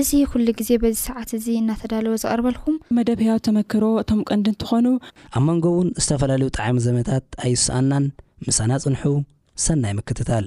እዚ ኩሉ ግዜ በዚ ሰዓት እዚ እናተዳለወ ዝቐርበልኩም። መደብ ህያው ተመክሮ እቶም ቀንዲ እንትኾኑ። ኣብ መንጎ እውን ዝተፈላለዩ ጠዓሚ ዘመታት ኣይሰኣናን ምሳና ፅንሑ ሰናይ ምክትታል።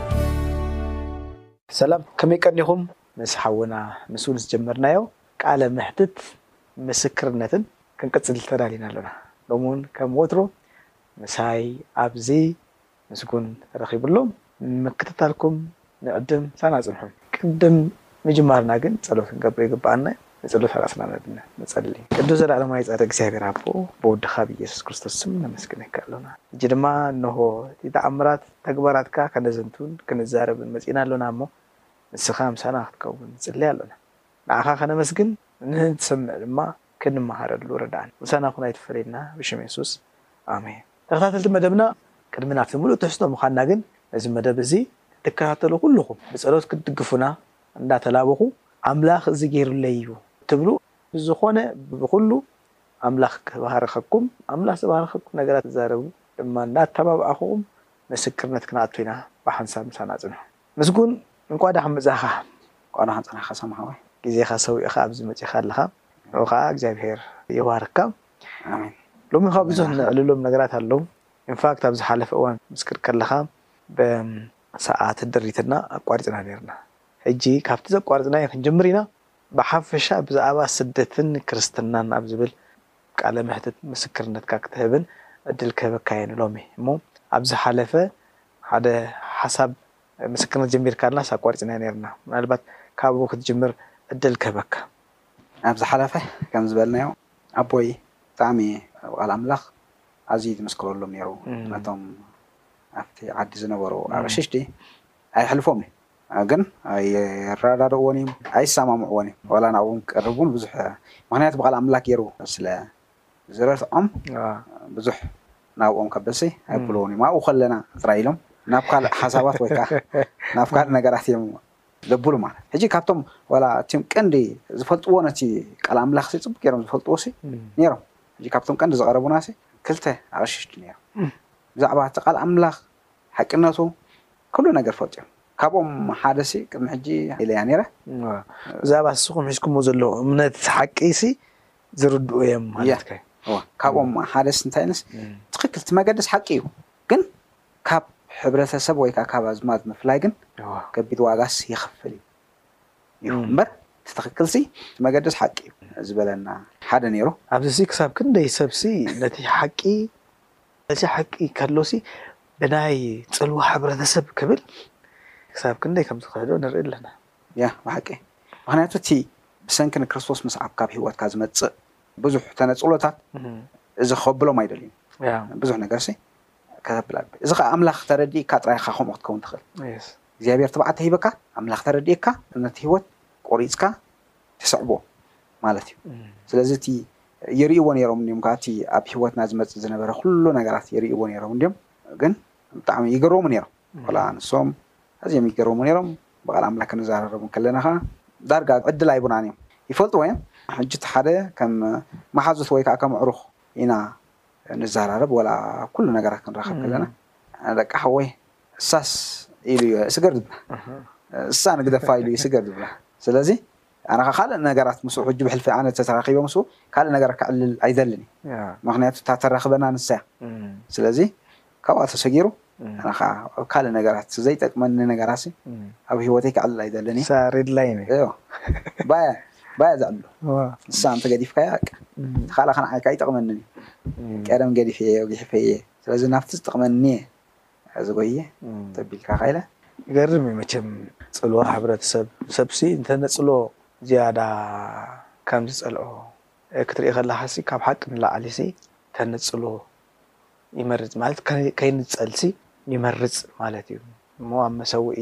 ሰላም ከመይ ቀኒኹም ምስ ሓውና ምስኡል ዝጀመርናዮ ቃለ መሕትት ምስክርነትን ክንቅጽል ተዳሊና ኣሎና ሎሚ ውን ከም ወትሩ ምሳይ ኣብዚ ምስጉን ረኺቡ ኣሎ ምክትታልኩም ንዕድም ሳና ጽንሑ ቅድም ምጅማርና ግን ጸሎት ክንገብር ይግብኣና እዩ ንጽሊ ፈራስና ነድነ ንጸሊ። ቅዱስ ዘለዓለማዊ ጻድቅ እግዚኣብሔር ኣቦ ብወድኻ ብኢየሱስ ክርስቶስ ስም ነመስግነካ ኣሎና። ሕጂ ድማ እነሆ እቲ ተኣምራት ተግባራትካ ከነዘንቱን ክንዛረብን መጺእና ኣሎና እሞ ንስኻ ምሳና ክትከውን ንጽሊ ኣሎና። ንዓኻ ከነመስግን ንትሰምዕ ድማ ክንመሃረሉ ርድኣና። ምሳና ኩን ኣይትፈለየና ብሽም የሱስ ኣሜን። ተኸታተልቲ መደብና ቅድሚ ናብቲ ምሉእ ትሕዝቶ ምኻድና ግን ነዚ መደብ እዚ እትከታተሉ ኩሉኹም ብጸሎት ክትድግፉና እንዳተላበኹ ኣምላኽ እዚ ጌሩለይ እዩ ትብሉ ብዝኾነ ብኹሉ ኣምላኽ ክባርኸኩም ኣምላኽ ዝባረኸኩም ነገራት ትዛረቡ ድማ እንዳተባብኣኹኹም ምስክርነት ክንኣቱ ኢና ብሓንሳብ ምሳና ጽንሑ ምስጉን እንቋ ድሓን መጻኻ። እንቋዕ ደሓን ጸናሕካ ሳም ሓወይ ግዜኻ ሰዊእኻ ኣብዚ መጺኻ ኣለኻ ንዑ ከኣ እግዚኣብሄር ይባርካ ኣሜን ሎሚ እዃ ብዙሕ ነዕልሎም ነገራት ኣለዉ ኢንፋክት ኣብ ዝሓለፈ እዋን ክትምስክር ከለኻ ብ ሰዓት ደሪትና ኣቋሪጽና ኔርና ሕጂ ካብቲ ዘቋረጽናዮ ክንጅምር ኢና ብሓፈሻ ብዛዕባ ስደትን ክርስትናን ኣብ ዝብል ቃለ መሕትት ምስክርነትካ ክትህብን ዕድል ክህበካ እየ ንሎሚ እሞ ኣብ ዝሓለፈ ሓደ ሓሳብ ምስክርነት ጀሚርካልናስ ኣቋሪጽናዮ ኔርና ምናልባት ካብኡ ክትጅምር ዕድል ክህበካ። ኣብ ዝሓለፈ ከም ዝበልናዮ ኣቦይ ብጣዕሚ ኣብ ቃል ኣምላኽ ኣዝዩ ዝምስክረሎም ኔሩ ነቶም ኣብቲ ዓዲ ዝነበሩ ኣቅሽሽቲ ኣየሕልፎም እዩ ግን ኣይረዳድእዎን እዩም ኣይሰማምዕዎን እዩም ዋላ ናብኡ ውን ክቀርብ ውን ብዙሕ ምክንያቱ ብቃል ኣምላክ ጌሩ ስለ ዝረትዖም ብዙሕ ናብኦም ከበሲ ኣይብልዎን እዩም ኣብኡ ከለና ጥራይ ኢሎም ናብ ካልእ ሓሳባት ወይ ከኣ ናብ ካልእ ነገራት እዮም ዘብሉ ማለት ሕጂ ካብቶም ዋላ እቲም ቀንዲ ዝፈልጥዎ ነቲ ቃል ኣምላክሲ ጽቡቅ ጌሮም ዝፈልጥዎሲ ኔሮም ሕጂ ካብቶም ቀንዲ ዝቐረቡናሲ ክልተ ኣቕሽሽቲ ነይሮም። ብዛዕባ እቲ ቃል ኣምላኽ ሓቅነቱ ኩሉ ነገር ፈልጥዮም። ካብኦም ሓደሲ ቅድሚ ሕጂ ኢለያ ነይረ። ብዛዕባ ንስኹም ሒዝኩሞ ዘለኹም እምነት ሓቂሲ ዝርድኡዮም ማለትካዩ። እወ ካብኦም ሓደሲ እንታይ ኢልንስ ትኽክል እቲ መገድስ ሓቂዩ ግን ካብ ሕብረተሰብ ወይ ከኣ ካብ ኣዝማድ ምፍላይ ግን ከቢድ ዋጋስ የኽፍል እዩ። እዩ እምበር እቲ ትኽክልሲ እቲ መገድስ ሓቂ እዩ ዝበለና ሓደ ነይሩ። ኣብዚሲ ክሳብ ክንደይ ሰብሲ ነቲ ሓቂ እዚ ሓቂ ከሎሲ ብናይ ጽልዋ ሕብረተሰብ ክብል ክሳብ ክንደይ ከም ዝኽሕዶ ንርኢ ኣለና። ያህ ብሓቂ ምኽንያቱ እቲ ብሰንኪ ንክርስቶስ ምስዓብ ካብ ህይወትካ ዝመጽእ ብዙሕ ተነጽሎታት እዚ ከብሎም ኣይደልዩን ብዙሕ ነገርሲ ከተብል ኣለካ እዚ ከኣ ኣምላኽ ተረዲእካ ጥራይ ኢኻ ከምኡ ክትከውን ትኽእል። እግዚኣብሔር ትብዓት ተሂበካ ኣምላክ ተረዲእካ ነቲ ሂወት ቆሪጽካ ትስዕቦ ማለት እዩ ስለዚ እቲ ይርእይዎ ነይሮም እንድዮም ከኣ እቲ ኣብ ሂወትና ዝመጽእ ዝነበረ ኩሉ ነገራት ይርእይዎ ነይሮም እንድዮም ግን ብጣዕሚ ይግረሙ ነይሮም ወላ ንሶም ኣዝዮም ይግረሙ ነይሮም ብቃል ኣምላክ ክንዛራረብ እንከለና ከኣ ዳርጋ ዕድል ኣይቡናን እዮም ይፈልጥዎ እዮም ሕጂ እቲ ሓደ ከም መሓዙት ወይ ከኣ ከም ኣዕሩክ ኢና ንዛራረብ ወላ ኩሉ ነገራት ክንራከብ ከለና በቃ ሓወይ እሳስ ኢሉ እዩ ስገር ዝብላ እሳ ንግደፋ ኢሉ እዩ ስገር ዝብላ ስለዚ ኣነ ከ ካልእ ነገራት ምስኡ ሕጂ ብሕልፊ ኣነ ተተራኪበ ምስኡ ካልእ ነገራት ከዕልል ኣይደልን እየ ምክንያቱ እታ ተራክበና ንሳ እያ ስለዚ ካብኣ ተሰጊሩ ኣነ ከኣ ኣብ ካልእ ነገራት ዘይጠቅመኒ ነገራሲ ኣብ ሂወተይ ከዕልል ኣይደልን እየ እሳ ሬድ ላይን እያ እዮ ባያ ባያ ዘዕልሎ ንሳ እንተ ገዲፍካያ በቃ እቲ ካልእ ከነዓይካ ኣይጠቅመንን እዩ ቀደም ገዲፈዮ ጊሒፈዮ እየ ስለዚ ናብቲ ዝጠቅመኒ እየ ሕዚ ጎየ ተቢልካ ከይለ። ይገርም እዩ መቸም ጽልዋ ሕብረተሰብ ሰብሲ እንተነጽሎ ዝያዳ ከም ዝጸልኦ ክትርኢ ከለካሲ ካብ ሓቂ ንላዕሊሲ ተነጽሎ ይመርጽ ማለት ከይንጸልሲ ይመርጽ ማለት እዩ እሞ ኣብ መሰውኢ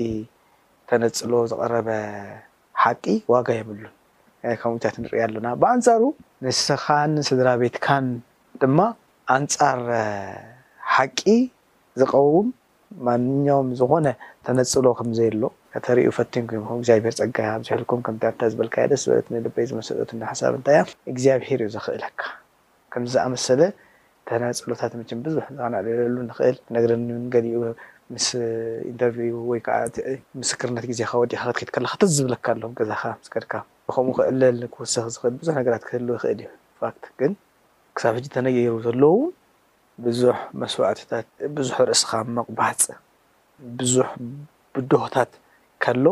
ተነጽሎ ዝቀረበ ሓቂ ዋጋ የብሉን ከምኡታት ንርኢ ኣሎና ብኣንጻሩ ንስካን ስድራቤትካን ድማ ኣንጻር ሓቂ ዝቐውም ማንኛውም ዝኾነ ተነጽሎ ከም ዘየሎ ከተርእዩ ፈቲንኩም ኢኹም እግዚኣብሄር ጸጋ ያብዝሕልኩም ከምቲ ኣብታ ዝበልካያ ደስ ዝበለትኒ ልበይ ዝመሰጠትኒ ሓሳብ እንታይ እያ እግዚኣብሄር እዩ ዘኽእለካ ከምዚ ዝኣመሰለ ተነጽሎታት መቸም ብዙሕ ንክነዕልለሉ ንኽእል ክትነግረኒ ውን ገሊኡ ምስ ኢንተርቪው ወይ ከኣ እቲ ምስክርነት ግዜኻ ወዲእካ ክትከድ ከለኻ ትዝ ዝብለካ ኣሎ ኣብ ገዛኻ ምስ ከድካ ብኸምኡ ክዕለል ክውሰኽ ዝኽእል ብዙሕ ነገራት ክህሉ ይኽእል እዩ ፋክት ግን ክሳብ ሕጂ ተነጊሩ ዘለዉ ብዙሕ መስዋእትታት፣ ብዙሕ ርእስኻ ምቕባጽ፣ ብዙሕ ብድሆታት ከሎ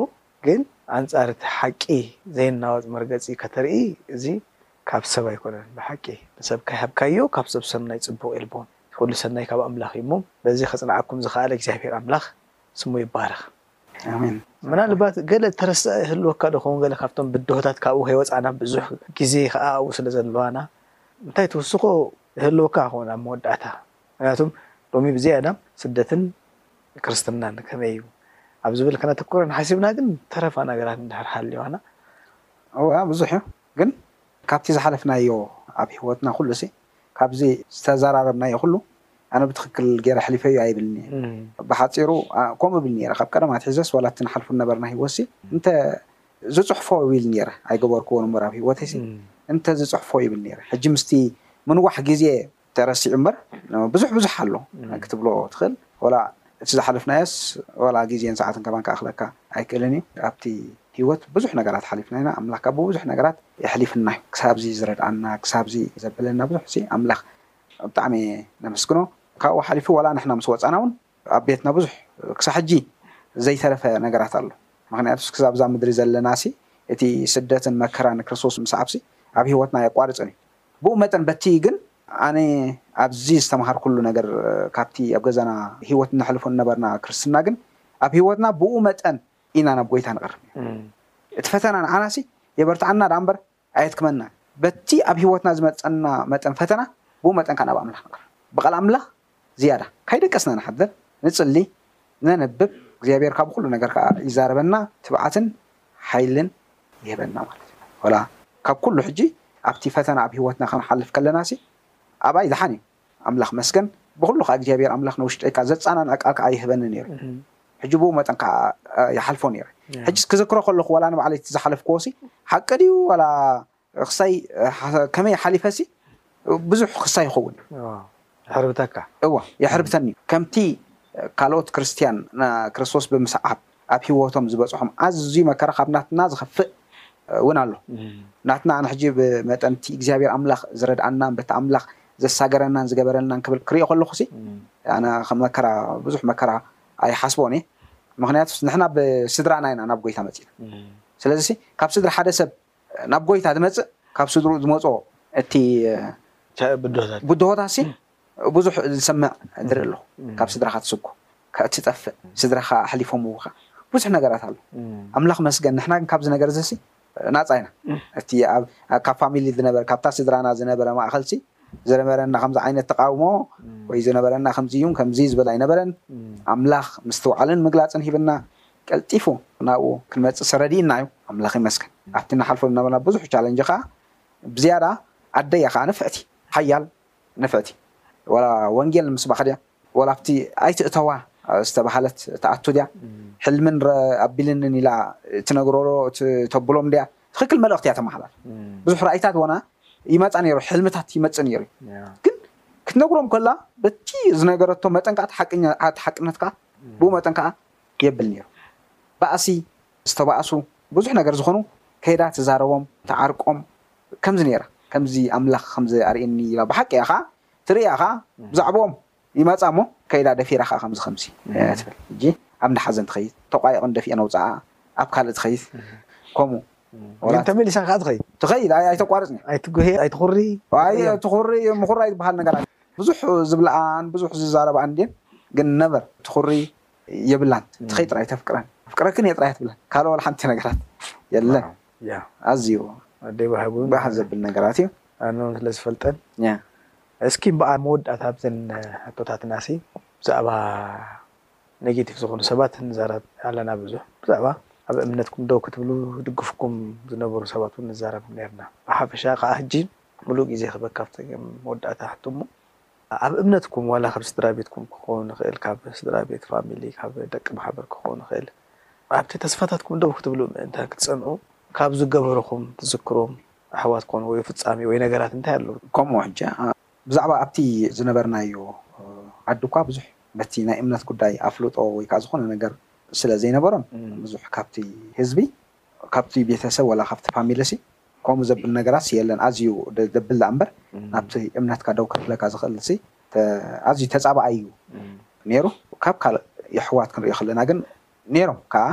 ግን ኣንጻር እቲ ሓቂ ዘይናወጽ መርገጺ ከተርኢ እዚ ካብ ሰብ ኣይኮነን ብሓቂ ንሰብ ከይሃብካዮ ካብ ሰብ ሰናይ ጽቡቕ የልቦን እቲ ኩሉ ሰናይ ካብ ኣምላኽ እዩ እሞ በዚ ከጽንዓኩም ዝኸኣለ እግዚኣብሄር ኣምላኽ ስሙ ይባረኽ። ኣሜን። ምናልባት ገለ እተረስዐ ይህልወካ ዶ ይኸውን? ገለ ካብቶም ብድሆታት ካብኡ ከይወጻእና ብዙሕ ግዜ ከኣ ኣብኡ ስለ ዘለዋና እንታይ ትውስኾ ይህልወካ ይኸውን ኣብ መወዳእታ? ምክንያቱ ሎሚ ብዝያዳ ስደትን ክርስትናን ከመይ እዩ ኣብ ዝብል ከነተኩረን ሓሲብና ግን ተረፋ ነገራት እንድሕር ሃልዋና? እወ ብዙሕ እዩ። ግን ካብቲ ዝሓለፍናዮ ኣብ ሂወትና ኩሉሲ ካብዚ ዝተዛራረብናዮ ኩሉ ኣነ ብትክክል ጌረ ኣሕሊፈዮ ኣይብልን እየ ብሓጺሩ ከምኡ እብል ኔረ ካብ ቀደም ኣትሒዘስ ዋላ እቲ ንሓልፎ ዝነበርና ሂወትሲ እንተ ዝጽሕፎ እብል ኔረ ኣይገበርክዎን እምበር ኣብ ሂወተይሲ እንተ ዝጽሕፎ ይብል ኔረ ሕጂ ምስቲ ምንዋሕ ግዜ ተረሲዑ እምበር ብዙሕ ብዙሕ ኣሎ ክትብሎ ትኽእል ወላ እቲ ዝሓለፍናዮስ ወላ ግዜን ሰዓትን ከማን ክኣኽለካ ኣይክእልን እዩ ኣብቲ ሂወት ብዙሕ ነገራት ሓሊፍና ኢና ኣምላኽ ከኣ ብብዙሕ ነገራት የሕሊፍና እዩ ክሳብዚ ዝረድኣና ክሳብዚ ዘበለና ብዙሕሲ ኣምላኽ ብጣዕሚ እየ ዘመስግኖ ካብኡ ሓሊፉ ወላ ንሕና ምስ ወጻና ውን ኣብ ቤትና ብዙሕ ክሳዕ ሕጂ ዘይተረፈ ነገራት ኣሎ ምኽንያቱስ ክሳብዛ ምድሪ ዘለናሲ እቲ ስደትን መከራን ክርስቶስ ምስዓብሲ ኣብ ሂወትና ኣየቋርጽን እዩ ብኡ መጠን በቲ ግን ኣነ ኣብዚ ዝተማሃርኩሉ ነገር ካብቲ ኣብ ገዛና ህይወት እነሕልፎ ዝነበርና ክርስትና ግን ኣብ ህይወትና ብኡ መጠን ኢና ናብ ጎይታ ንቐርብ እቲ ፈተና ንዓናሲ የበርትዓና ደኣ እምበር ኣየድክመናን በቲ ኣብ ህይወትና ዝመጸና መጠን ፈተና ብኡ መጠን ከኣ ናብ ኣምላኽ ንቐርብ ብቓል ኣምላኽ ዝያዳ ካይደቀስና ንሓድር፣ ንጽሊ፣ ነንብብ፣ እግዚኣብሔር ካብ ኹሉ ነገር ከኣ ይዛረበና ትብዓትን ሓይልን ይህበና ማለት እዩ። ወላ ካብ ኩሉ ሕጂ ኣብቲ ፈተና ኣብ ሕይወትና ክንሓልፍ ከለናሲ ኣባይ ድሓን እዩ ኣምላኽ መስገን ብኹሉ ከኣ እግዚኣብሔር ኣምላኽ ንውሽጠይካ ዘጻናንዕ ቃል ከኣ ይህበኒ ነይሩ እዩ ሕጂ ብኡ መጠን ከኣ ይሓልፎ ነይረ ሕጅስ ክዝክሮ ከለኹ ወላ ንባዕለይ እቲ ዝሓለፍክዎሲ ሓቂ ድዩ ወላ ክሳይ ከመይ ሓሊፈሲ ብዙሕ ክሳይ ይኸውን የሕርብተካ እወ የሕርብተኒ ከምቲ ካልኦት ክርስትያን ንክርስቶስ ብምስዓብ ኣብ ሂወቶም ዝበጽሖም ኣዝዩ መከራ ካብ ናትና ዝኸፍእ ውን ኣሎ ናትና ኣነ ሕጂ ብመጠን እቲ እግዚኣብሔር ኣምላኽ ዝረድኣናን በቲ ኣምላኽ ዘሳገረናን ዝገበረልናን ክብል ክሪኦ ከለኹሲ ኣነ ከም መከራ ብዙሕ መከራ ኣይሓስቦን እየ ምክንያቱስ ንሕና ብስድራና ኢና ናብ ጎይታ መጺና ስለዚሲ ካብ ስድራ ሓደ ሰብ ናብ ጎይታ ዝመጽእ ካብ ስድርኡ ዝመጾ እቲ ብድሆታትሲ ብዙሕ ዝሰምዕ ዝርኢ ኣለኹ ካብ ስድራኻ ትስጎ ትጠፍእ ስድራኻ ኣሕሊፎምውኻ ብዙሕ ነገራት ኣሎ ኣምላኽ መስገን ንሕና ግን ካብዚ ነገርዚሲ ናጻ ኢና እቲ ካብ ፋሚሊ ዝነበረ ካብታ ስድራና ዝነበረ ማእኸልሲ ዝነበረና ከምዚ ዓይነት ተቓውሞ ወይ ዝነበረና ከምዚ እዩን ከምዚ ዝበል ኣይነበረን ኣምላኽ ምስትውዓልን ምግላጽን ሂብና ቀልጢፉ ናብኡ ክንመጽእ ሰረዲእና እዩ ኣምላኽ ይመስገን ኣብቲ ንሓልፎ ዝነበርና ብዙሕ ቻለንጅ ከኣ ብዝያዳ ኣደይ እያ ከኣ ንፍዕቲ ሓያል ንፍዕቲ ወላ ወንጌል ንምስባኽ ድያ ወላ ኣብቲ ኣይትእተዋ ዝተባህለት ትኣቱ ድያ ሕልምን ረ ኣቢልንን ኢላ ትነግሮ ዶ ተብሎም ድያ ትኽክል መልእኽቲ እያ ተመሓላልፍ ብዙሕ ራእይታት ወና ይመጻ ነይሩ ሕልምታት ይመጽእ ነይሩ እዩ ግን ክትነግሮም ከላ በቲ ዝነገረቶ መጠን ከኣ እቲ ሓቅነትካ ብኡ መጠን ከኣ የብል ነይሩ ባእሲ ምስ ተባእሱ ብዙሕ ነገር ዝኮኑ ከይዳ ትዛረቦም ትዓርቆም ከምዚ ነይራ ከምዚ ኣምላክ ከምዚ ኣርእየኒ ኢላ ብሓቂ እያ ከኣ ትርኢ እያ ከኣ ብዛዕብኦም ይመጻ እሞ ከይዳ ደፊራ ከኣ ከምዚ ከምዚ ትብል ሕጂ ኣብ እንዳ ሓዘን ትከይድ ተቋይቀን ደፊኤን ኣውጽኣኣ ኣብ ካልእ ትከይድ ከምኡ ግን ወላ ተመሊሳ ከኣ ትከይድ ትከይድ ኣይ ኣይተቋርጽን እያ ኣይትጉህየ ኣይትኩሪ ኣይ ትኩሪ ምኩራይ ዝበሃል ነገር ኣይ ብዙሕ ዝብልኣን ብዙሕ ዝዛረብኣን እንድየን ግን ነቨር ትኩሪ የብላን ትኸይ ጥራይ ተፍቅረን ኣፍቅረክን እየ ጥራይ ትብለን ካልእ ዋላ ሓንቲ ነገራት የለን ኣዝዩ ኣደይ ባህጉን ባህ ዘብል ነገራት እዩ ኣነ ውን ስለ ዝፈልጠን እስኪ እምበኣር መወዳእታ ኣብዘን ሕቶታትና ሲ ብዛዕባ ኔጌቲቭ ዝኾኑ ሰባት ንዛረብ ኣለና ብዙሕ ብዛዕባ ኣብ እምነትኩም ደው ክትብሉ ዝድግፍኩም ዝነበሩ ሰባት ውን ንዛረብ ኔርና ብሓፈሻ ከኣ ሕጂ ምሉእ ግዜኺ በካብ ጸገም መወዳእታ ሕቶ እሞ ኣብ እምነትኩም ዋላ ካብ ስድራቤትኩም ክኸውን ይኽእል ካብ ስድራቤት ፋሚሊ ካብ ደቂ ማሕበር ክኸውን ይኽእል ኣብቲ ተስፋታትኩም ደው ክትብሉ ምእንታን ክትጸንዑ ካብ ዝገበሩኹም ትዝክሮም ኣሕዋት ኮኑ ወይ ፍጻሜ ወይ ነገራት እንታይ ኣሎ? ከምኡ ሕጂ ብዛዕባ ኣብቲ ዝነበርናዮ ዓዲ እኳ ብዙሕ በቲ ናይ እምነት ጉዳይ ኣፍልጦ ወይ ከኣ ዝኾነ ነገር ስለ ዘይነበሮም ብዙሕ ካብቲ ህዝቢ ካብቲ ቤተሰብ ወላ ካብቲ ፋሚሊሲ ከምኡ ዘብል ነገራትሲ የለን ኣዝዩ ደብል ደኣምበር ናብቲ እምነትካ ደው ከብለካ ዝኽእልሲ ኣዝዩ ተጻባኣይ እዩ ኔሩ ካብ ካልእ የሕዋት ክንሪኦ ከለና ግን ኔሮም ከኣ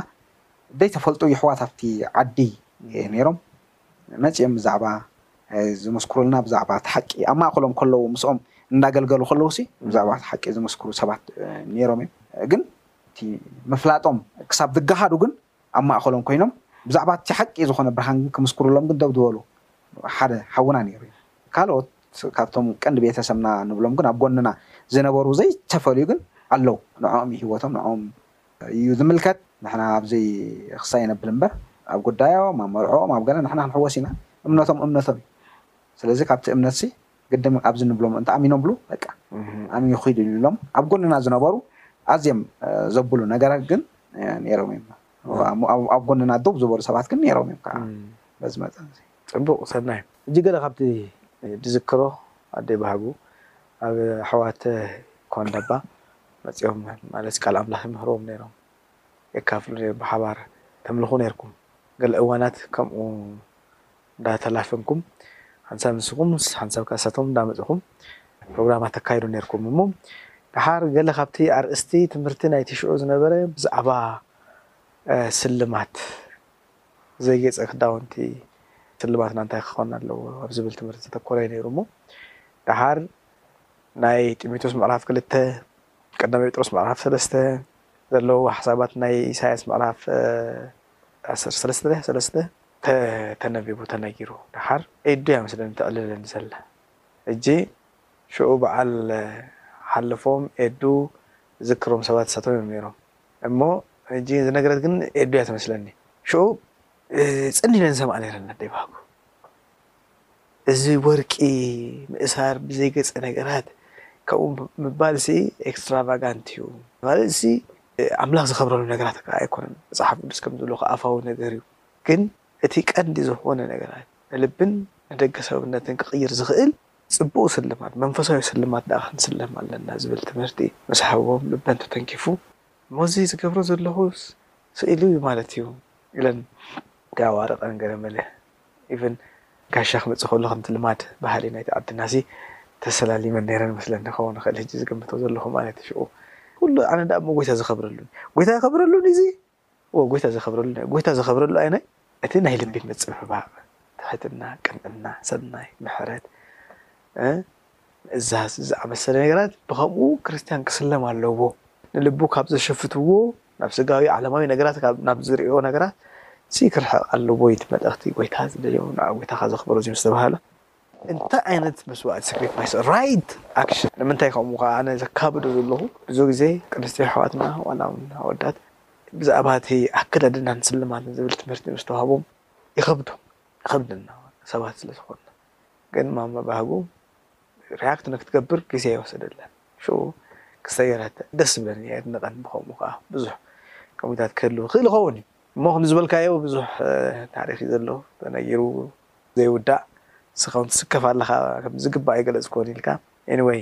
ደይተፈልጡ የሕዋት ኣብቲ ዓዲ ኔሮም መጺኦም ብዛዕባ ዝምስክሩልና ብዛዕባ እቲ ሓቂ ኣብ ማእከሎም ከለዉ ምስኦም እንዳገልገሉ ከለዉሲ ብዛዕባ እቲ ሓቂ ዝምስክሩ ሰባት ኔሮም እዮም ግን እቲ ምፍላጦም ክሳብ ዝገሃዱ ግን ኣብ ማእኸሎም ኮይኖም ብዛዕባ እቲ ሓቂ ዝኾነ ብርሃን ግን ክምስክሩሎም ግን ደው ዝበሉ ሓደ ሓውና ነይሩ እዩ። ካልኦት ካብቶም ቀንዲ ቤተሰብና ንብሎም ግን ኣብ ጎንና ዝነበሩ ዘይተፈልዩ ግን ኣለው። ንዕኦም እዩ ህይወቶም ንዕኦም እዩ ዝምልከት። ንሕና ኣብ ዘይኽሳይ ነብል እምበር ኣብ ጉዳዮም፣ ኣብ መርዕኦም፣ ኣብ ገለ ንሕና ክንሕወስ ኢና። እምነቶም እምነቶም እዩ። ስለዚ ካብቲ እምነትሲ ግድም ኣብዚ ንብሎም እንተኣሚኖምሉ በቃ ኣሚኑ ኪዱ ኢሎም ኣብ ጎንና ዝነበሩ ኣዝዬም ዘብሉ ነገራት ግን ነይሮም እዮም ኣብ ጎንና ዶብ ዝበሉ ሰባት ግን ነይሮም እዮም ከዓ በዚ መጠን እዚ ፅቡቅ ሰናይ ሕጂ ገለ ካብቲ ድዝክሮ ኣደይ ባህጉ ኣብ ኣሕዋተ ኳንዳባ መፅዮም ማለት ቃል ኣምላክ ይምህርዎም ነይሮም የካፍሉ ነይሮም ብሓባር ተምልኩ ነይርኩም ገለ እዋናት ከምኡ እንዳ ተላፈንኩም ሓንሳብ ንስኩም ሓንሳብ ከኣ ንሳቶም እንዳ መጽእኩም ፕሮግራማት ተካይዱ ኔርኩም እሞ ደሓር ገለ ካብቲ ኣርእስቲ ትምህርቲ ናይቲ ሽዑ ዝነበረ ብዛዕባ ስልማት ዘይጌጸ ክዳውንቲ ስልማትና እንታይ ክኮን ኣለዎ ኣብ ዝብል ትምህርቲ ዘተኮረ እዩ ኔሩ እሞ ደሓር ናይ ጢሞቴዎስ ምዕራፍ ክልተ ቀዳማይ ጴጥሮስ ምዕራፍ ሰለስተ ዘለዎ ሓሳባት ናይ ኢሳያስ ምዕራፍ ዓሰርተ ሰለስተ ሰለስተ ተተነቢቡ ተነጊሩ ደሓር ኤዱ እያ መስለኒ ተዕልለኒ ዘላ ሕጂ ሽዑ በዓል ሓለፎም ኤዱ ዝዝክሮም ሰባት ንሳቶም እዮም ኔሮም እሞ ሕጂ ዝነገረት ግን ኤዱ እያ ትመስለኒ ሽዑ ጽን ኢለ ንሰምዓ ኔረኒ ኣደይ ባህጉ። እዚ ወርቂ ምእሳር ብዘይ ገጸ ነገራት ከምኡ ምባልሲ ኤክስትራቫጋንት እዩ ማለትሲ ኣምላኽ ዝኸብረሉ ነገራት ከኣ ኣይኮነን መጽሓፍ ቅዱስ ከም ዝብሎ ከኣ ኣፋዊ ነገር እዩ ግን እቲ ቀንዲ ዝኾነ ነገራት ንልብን ንደገ ሰብነትን ክቕይር ዝኽእል ጽቡቕ ስልማት መንፈሳዊ ስልማት ደኣ ክንስለም ኣለና ዝብል ትምህርቲ ምስ ሃቦም ልበን ተተንኪፉ። እሞዚ ዝገብሮ ዘለኹስ ስኢሉ እዩ ማለት እዩ ኢለን ከየዋረቀን ገለ መለ። ኢቭን ጋሻ ክመጽእ ከሎ ከምቲ ልማድ ባህሊ ናይቲ ዓድናሲ ተሰላሊመን ነይረን መስለኒ ክኸውን ይኽእል ህጂ ዝግምቶ ዘለኹ ማለት እዩ ሽኡ ኩሉ ኣነ ደኣ እሞ ጎይታ ዘኸብረሉን ጎይታ የኸብረሉን እዚ እወ ጎይታ ዘኸብረሉን ኣይ ጎይታ ዘኸብረሉ ኣየናይ እቲ ናይ ልቢ ምጽብባቕ ትሕትና ቅንዕና ሰናይ ምሕረት እ እዛ ዝኣመሰለ ነገራት ብኸምኡ ክርስትያን ክስለም ኣለዎ። ንልቡ ካብ ዘሸፍትዎ ናብ ስጋዊ ዓለማዊ ነገራት ካብ ናብ ዝርእዮ ነገራት ሲ ክርሕቕ ኣለዎ ኢቲ መልእኽቲ ጎይታ ዝደልዮ ንዓ ጎይታኻ ዘኽብሮ እዚ ምስተባህለ እንታይ ዓይነት መስዋእቲ ሰክሪፋይስ ራይት ኣክሽን ንምንታይ ከምኡ ከኣ ኣነ ዘካብዶ ዘለኹ ብዙ ግዜ ቅድስቲ ኣሕዋትና ዋላ ውን ኣወዳት ብዛዕባ እቲ ኣከዳድናን ስልማትን ዝብል ትምህርቲ ምስተዋህቦም ይኸብዶም ይኸብደና ሰባት ስለ ዝኾንና ግን ማማ ባህጉ ሪኣክት ንክትገብር ግዜ ኣይወሰደላን ሽኡ ክሰገራተ ደስ ዝብለኒ የድንቀን ብከምኡ ከኣ ብዙሕ ከምኡታት ክህልው ይኽእል ይኸውን እዩ እሞ ከም ዝበልካዮ ብዙሕ ታሪክ እዩ ዘሎ ተነጊሩ ዘይውዳእ ንስኻ ውን ትስከፍ ኣለኻ ከም ዝግባእ ኣይገለጽክዎን ኢልካ ኤኒወይ